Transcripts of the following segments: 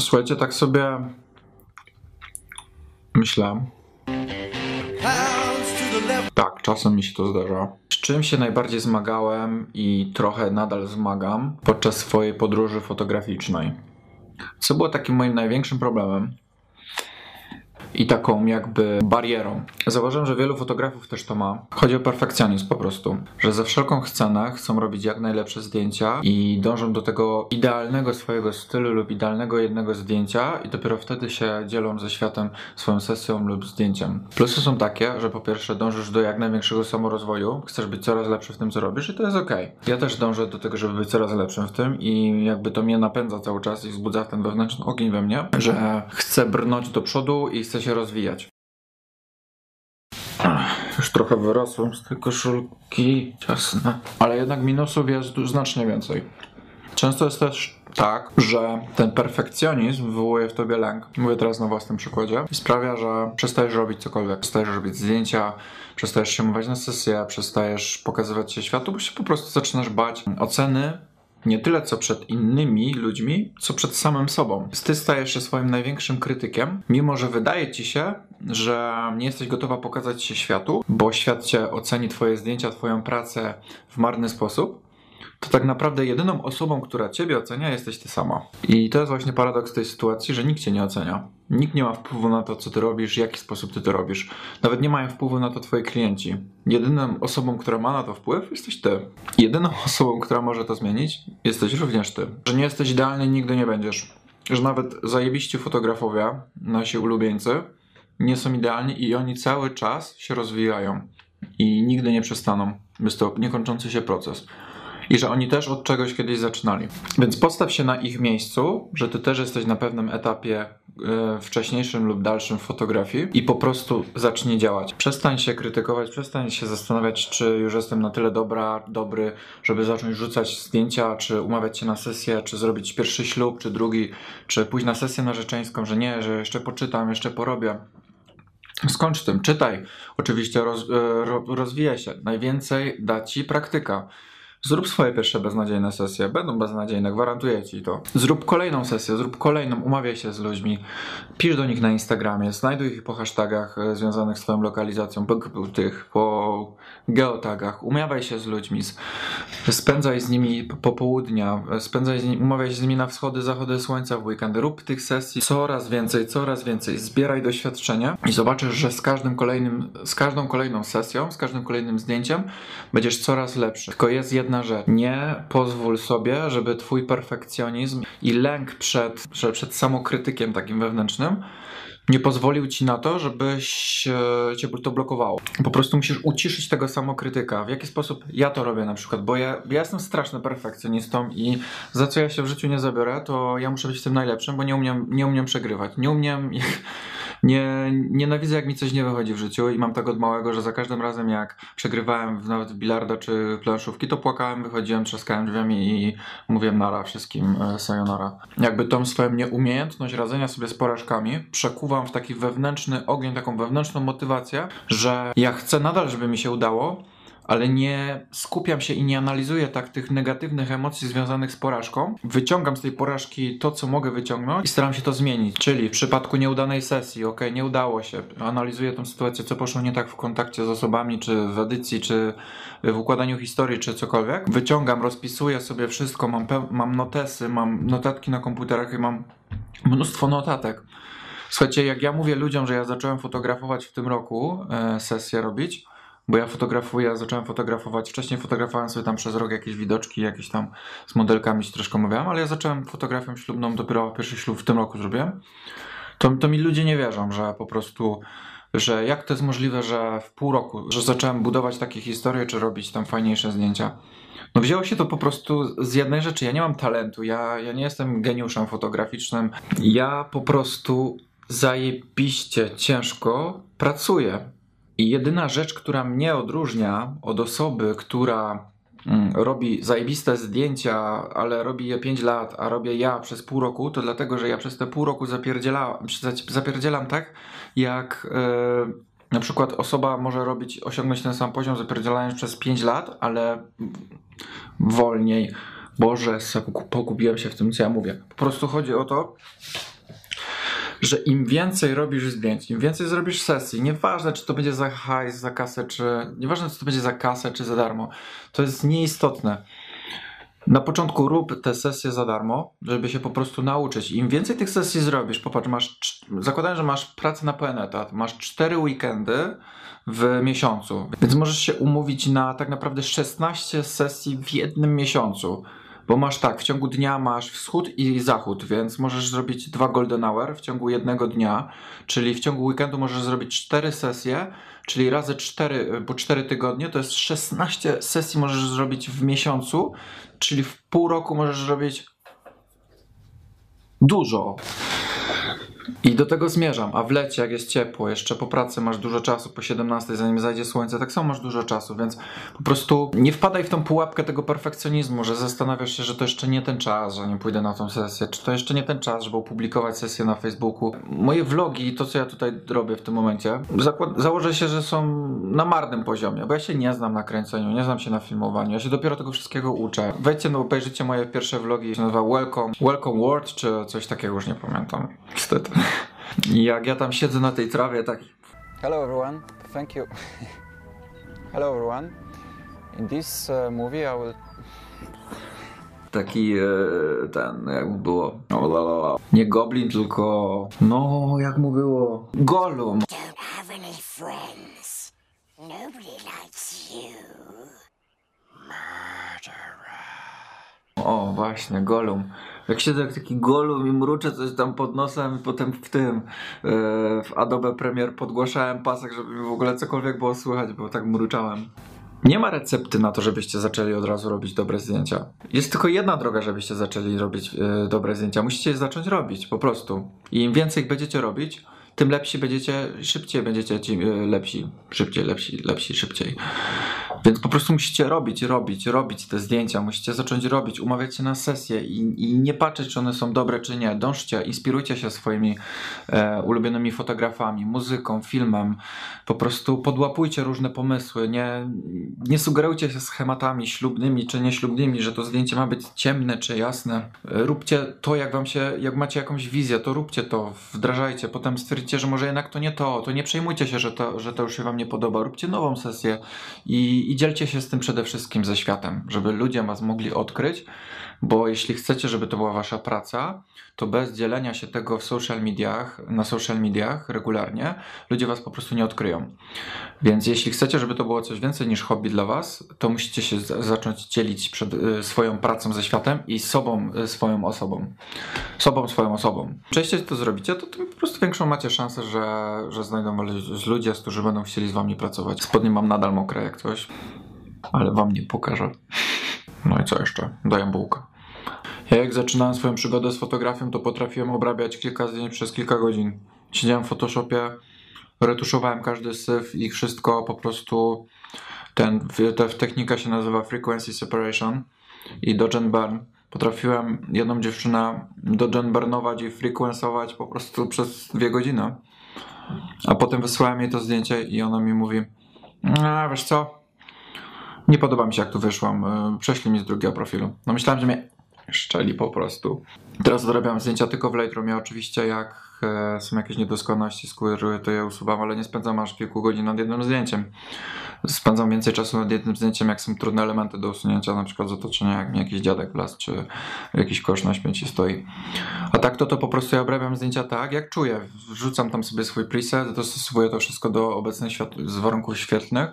Słuchajcie, tak sobie myślę. Tak, czasem mi się to zdarza. Z czym się najbardziej zmagałem i trochę nadal zmagam podczas swojej podróży fotograficznej? Co było takim moim największym problemem? I taką jakby barierą. Zauważyłem, że wielu fotografów też to ma. Chodzi o perfekcjonizm po prostu, że ze wszelką cenę chcą robić jak najlepsze zdjęcia i dążą do tego idealnego swojego stylu lub idealnego jednego zdjęcia i dopiero wtedy się dzielą ze światem swoją sesją lub zdjęciem. Plusy są takie, że po pierwsze dążysz do jak największego samorozwoju, chcesz być coraz lepszy w tym, co robisz i to jest ok. Ja też dążę do tego, żeby być coraz lepszym w tym i jakby to mnie napędza cały czas i wzbudza ten wewnętrzny ogień we mnie, że chcę brnąć do przodu i chcę się rozwijać. Już trochę wyrosłem z tej koszulki, ciasne. Ale jednak minusów jest znacznie więcej. Często jest też tak, że ten perfekcjonizm wywołuje w tobie lęk. Mówię teraz na własnym przykładzie. I sprawia, że przestajesz robić cokolwiek. Przestajesz robić zdjęcia, przestajesz się mówić na sesję, przestajesz pokazywać się światu, bo się po prostu zaczynasz bać oceny nie tyle co przed innymi ludźmi, co przed samym sobą. Ty stajesz się swoim największym krytykiem, mimo że wydaje ci się, że nie jesteś gotowa pokazać się światu, bo świat cię oceni twoje zdjęcia, twoją pracę w marny sposób to tak naprawdę jedyną osobą, która ciebie ocenia, jesteś ty sama. I to jest właśnie paradoks tej sytuacji, że nikt cię nie ocenia. Nikt nie ma wpływu na to, co ty robisz, w jaki sposób ty to robisz. Nawet nie mają wpływu na to twoi klienci. Jedyną osobą, która ma na to wpływ, jesteś ty. Jedyną osobą, która może to zmienić, jesteś również ty. Że nie jesteś idealny, nigdy nie będziesz. Że nawet zajebiści fotografowie, nasi ulubieńcy, nie są idealni i oni cały czas się rozwijają. I nigdy nie przestaną. Jest to niekończący się proces i że oni też od czegoś kiedyś zaczynali. Więc postaw się na ich miejscu, że ty też jesteś na pewnym etapie e, wcześniejszym lub dalszym w fotografii i po prostu zacznij działać. Przestań się krytykować, przestań się zastanawiać, czy już jestem na tyle dobra, dobry, żeby zacząć rzucać zdjęcia, czy umawiać się na sesję, czy zrobić pierwszy ślub, czy drugi, czy pójść na sesję narzeczeńską, że nie, że jeszcze poczytam, jeszcze porobię. Skończ tym, czytaj. Oczywiście roz, e, rozwijaj się. Najwięcej da ci praktyka. Zrób swoje pierwsze beznadziejne sesje. Będą beznadziejne, gwarantuję ci to. Zrób kolejną sesję, zrób kolejną, umawiaj się z ludźmi. Pisz do nich na Instagramie, znajduj ich po hashtagach e, związanych z twoją lokalizacją, po tych, po geotagach. Umawiaj się z ludźmi, spędzaj z nimi popołudnia, spędzaj z nimi, umawiaj się z nimi na wschody, zachody słońca w weekendy. Rób tych sesji coraz więcej, coraz więcej. Zbieraj doświadczenia i zobaczysz, że z każdym kolejnym, z każdą kolejną sesją, z każdym kolejnym zdjęciem będziesz coraz lepszy. Tylko jest jedna jedna rzecz. Nie pozwól sobie, żeby twój perfekcjonizm i lęk przed, przed samokrytykiem takim wewnętrznym nie pozwolił ci na to, żebyś e, cię to blokowało. Po prostu musisz uciszyć tego samokrytyka. W jaki sposób ja to robię na przykład, bo ja, ja jestem straszny perfekcjonistą i za co ja się w życiu nie zabiorę, to ja muszę być tym najlepszym, bo nie umiem, nie umiem przegrywać. Nie umiem nie, nienawidzę jak mi coś nie wychodzi w życiu i mam tak od małego, że za każdym razem jak przegrywałem w nawet bilarda czy planszówki, to płakałem, wychodziłem, trzaskałem drzwiami i mówiłem nara wszystkim, e, sayonara. Jakby tą swoją nieumiejętność radzenia sobie z porażkami przekuwam w taki wewnętrzny ogień, taką wewnętrzną motywację, że ja chcę nadal, żeby mi się udało, ale nie skupiam się i nie analizuję tak tych negatywnych emocji związanych z porażką. Wyciągam z tej porażki to, co mogę wyciągnąć i staram się to zmienić. Czyli w przypadku nieudanej sesji, ok, nie udało się, analizuję tę sytuację, co poszło nie tak w kontakcie z osobami, czy w edycji, czy w układaniu historii, czy cokolwiek. Wyciągam, rozpisuję sobie wszystko, mam, mam notesy, mam notatki na komputerach i mam mnóstwo notatek. Słuchajcie, jak ja mówię ludziom, że ja zacząłem fotografować w tym roku, e, sesję robić, bo ja fotografuję, zacząłem fotografować, wcześniej fotografowałem sobie tam przez rok jakieś widoczki, jakieś tam z modelkami się troszkę omawiałem, ale ja zacząłem fotografią ślubną dopiero pierwszy ślub w tym roku zrobiłem. To, to mi ludzie nie wierzą, że po prostu, że jak to jest możliwe, że w pół roku, że zacząłem budować takie historie, czy robić tam fajniejsze zdjęcia. No wzięło się to po prostu z jednej rzeczy. Ja nie mam talentu, ja, ja nie jestem geniuszem fotograficznym. Ja po prostu zajebiście ciężko pracuję. I jedyna rzecz, która mnie odróżnia od osoby, która mm, robi zajebiste zdjęcia, ale robi je 5 lat, a robię ja przez pół roku, to dlatego, że ja przez te pół roku zapierdzielam, zapierdzielam tak, jak yy, na przykład osoba może robić, osiągnąć ten sam poziom zapierdzielając przez 5 lat, ale wolniej Boże, pogubiłem się w tym, co ja mówię. Po prostu chodzi o to, że im więcej robisz zdjęć, im więcej zrobisz sesji, nieważne czy to będzie za hajs, za kasę, czy nieważne czy to będzie za kasę, czy za darmo, to jest nieistotne. Na początku rób te sesje za darmo, żeby się po prostu nauczyć. Im więcej tych sesji zrobisz, popatrz, masz, zakładając, że masz pracę na pełen etat, masz 4 weekendy w miesiącu, więc możesz się umówić na tak naprawdę 16 sesji w jednym miesiącu. Bo masz tak, w ciągu dnia masz wschód i zachód, więc możesz zrobić dwa golden hour w ciągu jednego dnia, czyli w ciągu weekendu możesz zrobić cztery sesje, czyli razy cztery, po cztery tygodnie to jest 16 sesji możesz zrobić w miesiącu, czyli w pół roku możesz zrobić dużo. I do tego zmierzam, a w lecie, jak jest ciepło, jeszcze po pracy masz dużo czasu, po 17, zanim zajdzie słońce, tak samo masz dużo czasu, więc po prostu nie wpadaj w tą pułapkę tego perfekcjonizmu, że zastanawiasz się, że to jeszcze nie ten czas, że nie pójdę na tą sesję, czy to jeszcze nie ten czas, żeby opublikować sesję na Facebooku. Moje vlogi, to co ja tutaj robię w tym momencie, założę się, że są na marnym poziomie, bo ja się nie znam na kręceniu, nie znam się na filmowaniu, ja się dopiero tego wszystkiego uczę. Wejdźcie, no obejrzyjcie moje pierwsze vlogi, się nazywa Welcome, Welcome World, czy coś takiego, już nie pamiętam, niestety. Jak ja tam siedzę na tej trawie, tak. Hello everyone, thank you. Hello everyone. In this uh, movie I will Taki e, ten, jak mu było. Nie goblin, tylko. No, jak mu było. Golum. Don't have any friends. Nobody likes you. O, właśnie, Golum. Jak siedzę jak taki Golum i mruczę coś tam pod nosem i potem w tym e, w Adobe Premiere podgłaszałem pasek, żeby w ogóle cokolwiek było słychać, bo tak mruczałem. Nie ma recepty na to, żebyście zaczęli od razu robić dobre zdjęcia. Jest tylko jedna droga, żebyście zaczęli robić e, dobre zdjęcia. Musicie je zacząć robić, po prostu. I im więcej będziecie robić, tym lepsi będziecie, szybciej będziecie ci e, lepsi, szybciej, lepsi, lepsi, szybciej. Więc po prostu musicie robić, robić, robić te zdjęcia, musicie zacząć robić, umawiać się na sesje i, i nie patrzeć, czy one są dobre, czy nie. Dążcie, inspirujcie się swoimi e, ulubionymi fotografami, muzyką, filmem. Po prostu podłapujcie różne pomysły, nie, nie sugerujcie się schematami ślubnymi czy nieślubnymi, że to zdjęcie ma być ciemne czy jasne. E, róbcie to, jak wam się, jak macie jakąś wizję, to róbcie to, wdrażajcie, potem stwierdzicie, że może jednak to nie to, to nie przejmujcie się, że to, że to już się wam nie podoba. Róbcie nową sesję i i, dzielcie się z tym przede wszystkim ze światem, żeby ludzie was mogli odkryć, bo jeśli chcecie, żeby to była wasza praca, to bez dzielenia się tego w social mediach, na social mediach regularnie, ludzie was po prostu nie odkryją. Więc jeśli chcecie, żeby to było coś więcej niż hobby dla was, to musicie się zacząć dzielić przed y, swoją pracą ze światem i sobą, y, swoją osobą. Sobą, swoją osobą. Częściej to zrobicie, to, po prostu większą macie szansę, że, że znajdą was ludzie, którzy będą chcieli z wami pracować. Spodnie mam nadal mokre jak coś, ale wam nie pokażę. No i co jeszcze? Daję bułkę. Ja jak zaczynałem swoją przygodę z fotografią, to potrafiłem obrabiać kilka zdjęć przez kilka godzin. Siedziałem w Photoshopie, retuszowałem każdy syf i wszystko po prostu ten, ta technika się nazywa frequency separation i dodge and burn. Potrafiłem jedną dziewczynę dodge and burnować i frequencować po prostu przez dwie godziny. A potem wysłałem jej to zdjęcie i ona mi mówi a wiesz co, nie podoba mi się jak tu wyszłam, prześlij mi z drugiego profilu. No myślałem, że mnie szczeli po prostu. Teraz zarabiam zdjęcia tylko w Lightroomie. Oczywiście jak e, są jakieś niedoskonałości, skóry, to je usuwam, ale nie spędzam aż kilku godzin nad jednym zdjęciem. Spędzam więcej czasu nad jednym zdjęciem, jak są trudne elementy do usunięcia, na przykład z otoczenia, jak mi jakiś dziadek las, czy jakiś kosz na śmieci stoi. A tak to to po prostu ja obrabiam zdjęcia tak, jak czuję. Wrzucam tam sobie swój preset, dostosowuję to wszystko do obecnych warunków świetlnych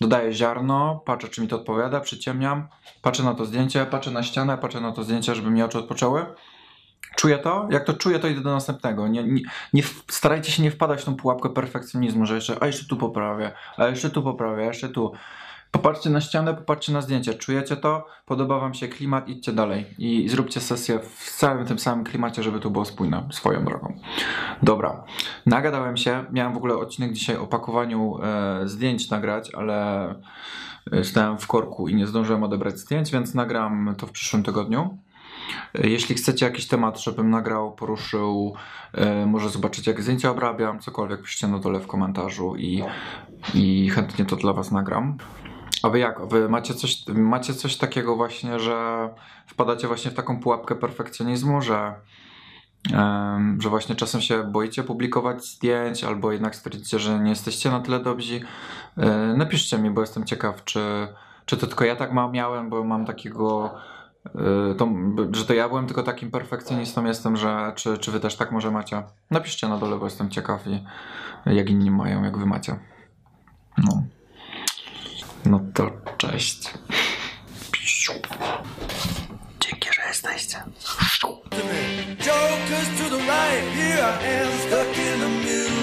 dodaję ziarno, patrzę czy mi to odpowiada, przyciemniam, patrzę na to zdjęcie, patrzę na ścianę, patrzę na to zdjęcie, żeby mi oczy odpoczęły. Czuję to? Jak to czuję, to idę do następnego. Nie, nie, nie starajcie się nie wpadać w tą pułapkę perfekcjonizmu, że jeszcze, a jeszcze tu poprawię, a jeszcze tu poprawię, a jeszcze tu. Popatrzcie na ścianę, popatrzcie na zdjęcie. Czujecie to? Podoba wam się klimat? Idźcie dalej. I zróbcie sesję w całym tym samym klimacie, żeby to było spójne swoją drogą. Dobra. Nagadałem się. Miałem w ogóle odcinek dzisiaj o pakowaniu e, zdjęć nagrać, ale e, stałem w korku i nie zdążyłem odebrać zdjęć, więc nagram to w przyszłym tygodniu. E, jeśli chcecie jakiś temat, żebym nagrał, poruszył, e, może zobaczyć jak zdjęcia obrabiam, cokolwiek piszcie na dole w komentarzu i, i chętnie to dla Was nagram. A wy jak? Wy macie coś, macie coś takiego właśnie, że wpadacie właśnie w taką pułapkę perfekcjonizmu, że, em, że właśnie czasem się boicie publikować zdjęć, albo jednak stwierdzicie, że nie jesteście na tyle dobrzy. E, napiszcie mi, bo jestem ciekaw, czy, czy to tylko ja tak miałem, bo mam takiego. e, To, że to ja byłem tylko takim perfekcjonistą jestem, że czy, czy wy też tak może macie? Napiszcie na dole, bo jestem ciekaw i jak inni mają, jak wy macie. No. No to cześć. Dzięki, że jesteście. Jokers to the right, here I am stuck in the middle